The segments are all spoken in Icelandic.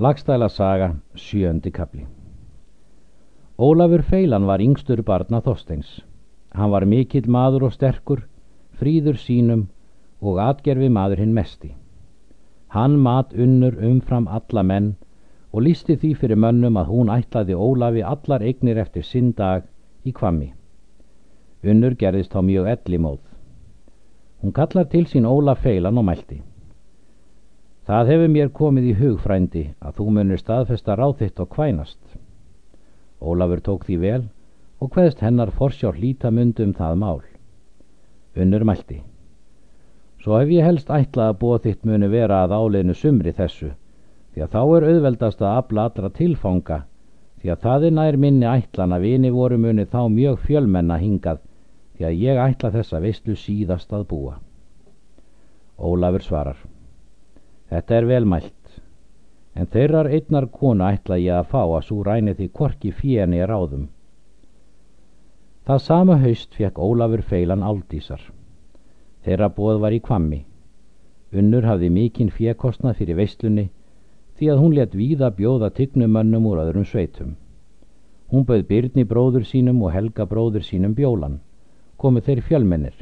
Lagstæla saga, sjöndi kapli Ólafur Feilan var yngstur barna Þorsteins. Hann var mikill maður og sterkur, fríður sínum og atgerfi maður hinn mesti. Hann mat unnur umfram alla menn og lísti því fyrir mönnum að hún ætlaði Ólafi allar eignir eftir sinn dag í kvammi. Unnur gerðist á mjög elli móð. Hún kallar til sín Ólaf Feilan og mælti. Það hefur mér komið í hugfrændi að þú munir staðfesta ráð þitt og kvænast. Ólafur tók því vel og hveðst hennar forsjár lítamundum það mál. Unnur mælti. Svo hef ég helst ætlað að búa þitt muni vera að áleinu sumri þessu, því að þá er auðveldast að afla allra tilfanga, því að það er nær minni ætlan að vini voru muni þá mjög fjölmenna hingað, því að ég ætla þessa vistlu síðast að búa. Ólafur svarar. Þetta er velmælt, en þeirrar einnar konu ætla ég að fá að svo ræni því korki fjeni er áðum. Það sama haust fekk Ólafur feilan aldísar. Þeirra bóð var í kvammi. Unnur hafði mikinn fjekostnað fyrir veistlunni því að hún let víða bjóða tygnumönnum úr öðrum sveitum. Hún bauð Byrni bróður sínum og Helga bróður sínum bjólan. Komu þeir fjölmennir.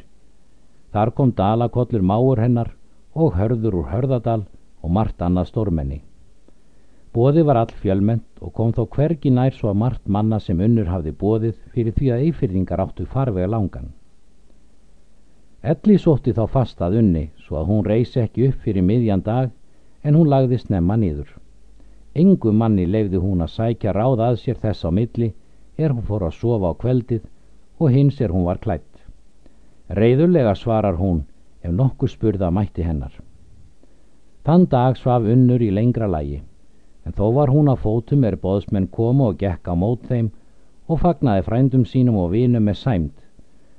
Þar kom Dalakollur máur hennar og hörður úr hörðadal og margt annað stórmenni. Bóði var all fjölment og kom þó hvergi nær svo að margt manna sem unnur hafði bóðið fyrir því að eifyrðingar áttu farvega langan. Elli sótti þá fast að unni svo að hún reysi ekki upp fyrir miðjan dag en hún lagði snemma nýður. Engu manni leifði hún að sækja ráð að sér þess á milli er hún fór að sofa á kveldið og hins er hún var klætt. Reyðulega svarar hún ef nokkur spurða mætti hennar. Þann dag svaf unnur í lengra lægi, en þó var hún að fótum er boðsmenn komu og gekk á mót þeim og fagnaði frændum sínum og vinum með sæmt.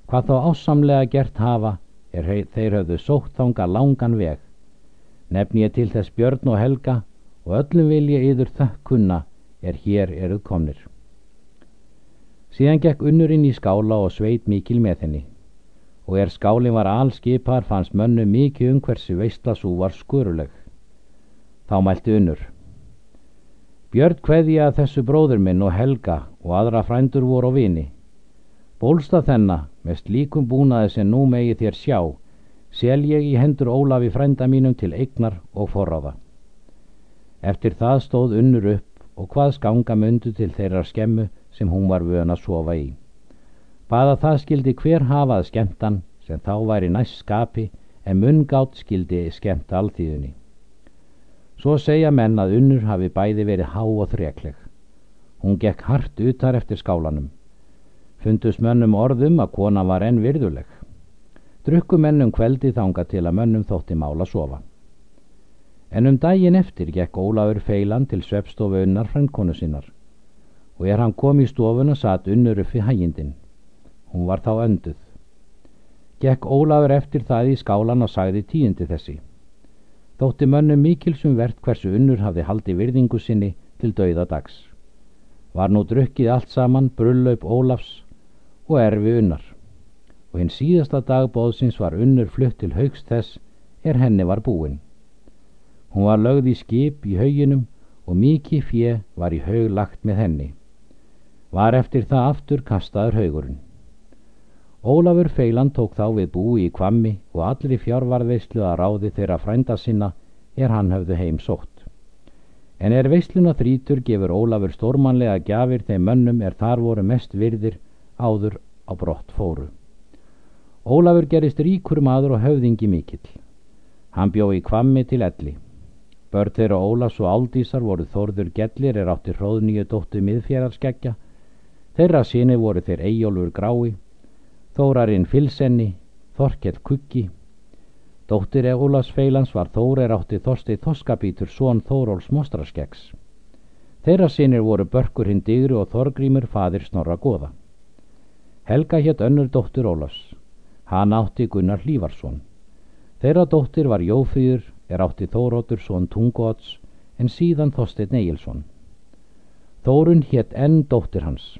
Hvað þá ásamlega gert hafa er þeir höfðu sótt þánga langan veg. Nefn ég til þess Björn og Helga og öllum vil ég yður þakkunna er hér eruð komnir. Síðan gekk unnur inn í skála og sveit mikil með henni og er skálin var allskipar fannst mönnu mikið um hversi veistlasú var skuruleg. Þá mælti unnur. Björn hveði að þessu bróður minn og Helga og aðra frændur voru á vini. Bólsta þennan, mest líkum búnaði sem nú megi þér sjá, sel ég í hendur Ólafi frænda mínum til eignar og forráða. Eftir það stóð unnur upp og hvað skanga myndu til þeirra skemmu sem hún var vöna að sofa í. Baða það skildi hver hafað skemmtan sem þá væri næst skapi en mungátt skildi skemmt alþýðunni. Svo segja menn að unnur hafi bæði verið há og þrekleg. Hún gekk hart utar eftir skálanum. Fundus mönnum orðum að kona var enn virðuleg. Drukku mennum kveldi þanga til að mönnum þótti mála sofa. En um daginn eftir gekk Ólafur feilan til svepstofu unnar frendkonu sinnar og er hann kom í stofuna satt unnur upp við hægindin. Hún var þá önduð. Gekk Ólafur eftir það í skálan og sagði tíundi þessi. Þótti mönnum mikilsum verðt hversu unnur hafði haldi virðingu sinni til dauða dags. Var nú drukkið allt saman brullaup Ólafs og erfi unnar og hinn síðasta dag bóðsins var unnur flutt til haugst þess er henni var búin. Hún var lögð í skip í hauginum og mikið fjö var í haug lagt með henni. Var eftir það aftur kastaður haugurinn. Ólafur Feilan tók þá við búi í kvammi og allir í fjárvarðveislu að ráði þeirra frænda sinna er hann höfðu heim sótt. En er veisluna þrítur gefur Ólafur stórmanlega gjafir þeim mönnum er þar voru mest virðir áður á brott fóru. Ólafur gerist ríkur maður og höfðingi mikill. Hann bjó í kvammi til elli. Börn þeirra Ólafs og Aldísar voru þorður gellir er átti hróðnýju dóttu miðfjararskeggja. Þeirra síni voru þeir Eyjólfur grái Þórarinn Filsenni, Þorkell Kuggi. Dóttir Ólafs Feilans var Þórir átti Þorsti Þoskabítur són Þóróls Mostraskeggs. Þeirra sinir voru Börkur hinn Digri og Þorgrímur fadir Snorra Goða. Helga hétt önnur dóttir Ólafs. Hann átti Gunnar Hlífarsson. Þeirra dóttir var Jófýður, er átti Þórótur són Tungóts, en síðan Þorstein Egilson. Þórun hétt enn dóttir hans.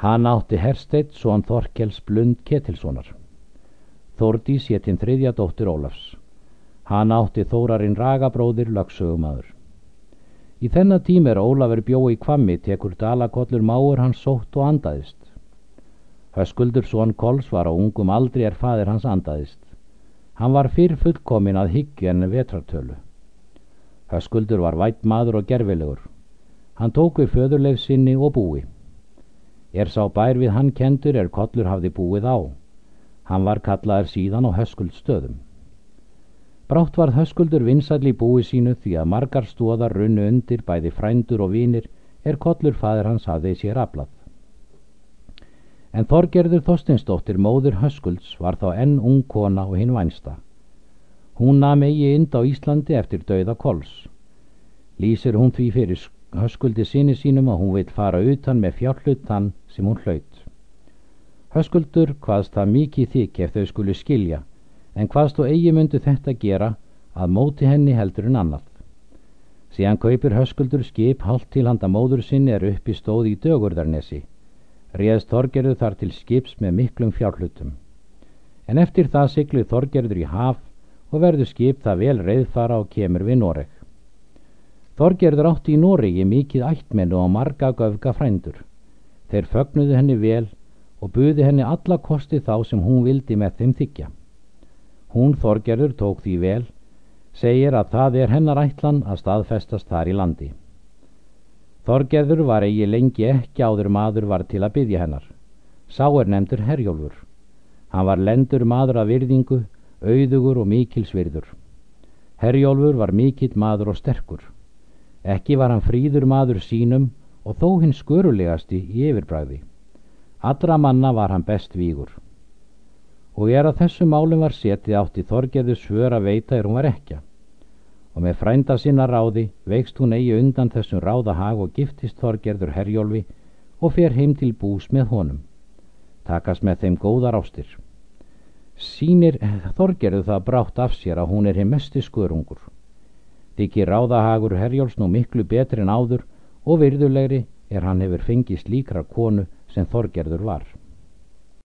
Hann átti Hersteitt svon Þorkels Blund Ketilssonar. Þórdís héttinn þriðja dóttir Ólafs. Hann átti Þórarinn Ragabróðir lagsögumadur. Í þennan tím er Ólafur bjó í kvammi tekur dalakollur máur hans sótt og andaðist. Höskuldur svon Kols var á ungum aldri er fadir hans andaðist. Hann var fyrr fullkomin að hyggju en vetrartölu. Höskuldur var vætt maður og gerfilegur. Hann tók við föðurleif sinni og búi. Er sá bær við hann kendur er kollur hafði búið á. Hann var kallaður síðan á höskuld stöðum. Brátt var höskuldur vinsall í búi sínu því að margar stóðar runnu undir bæði frændur og vinir er kollur fadir hans hafði sér aflað. En Þorgerður Þorstinsdóttir móður höskulds var þá enn ung kona og hinn vænsta. Hún nam eigi ind á Íslandi eftir dauða kols. Lýsir hún því fyrir höskuldi sinni sínum að hún veit fara utan með fjárhlut þann sem hún hlaut. Höskuldur hvaðst það mikið þykk ef þau skulu skilja, en hvaðst og eigi myndu þetta gera að móti henni heldur en annað. Síðan kaupir Höskuldur skip hálft til handa móður sinni er uppi stóð í dögurðarnesi. Réðst Þorgerður þar til skips með miklum fjárhlutum. En eftir það sigluð Þorgerður í haf og verður skip það vel reyðfara og kemur við Noreg. Þorgerður átti í Noregi mikið ættmennu og marga göfga frændur. Þeir fögnuðu henni vel og buði henni alla kosti þá sem hún vildi með þeim þykja. Hún Þorgerður tók því vel, segir að það er hennar ætlan að staðfestast þar í landi. Þorgerður var eigi lengi ekki áður maður var til að byggja hennar. Sá er nefndur Herjólfur. Hann var lendur maður af virðingu, auðugur og mikilsvirður. Herjólfur var mikill maður og sterkur. Ekki var hann fríður maður sínum og þó hinn skurulegasti í yfirbræði. Allra manna var hann best vígur. Og er að þessu málum var setið átti Þorgerðu svör að veita er hún var ekja. Og með frænda sinna ráði veikst hún eigi undan þessum ráðahag og giftist Þorgerður herjólfi og fer heim til bús með honum. Takast með þeim góðar ástir. Sýnir Þorgerðu það brátt af sér að hún er heim mesti skörungur. Þykir ráðahagur herjóls nú miklu betri en áður og virðulegri er hann hefur fengist líkra konu sem Þorgerður var.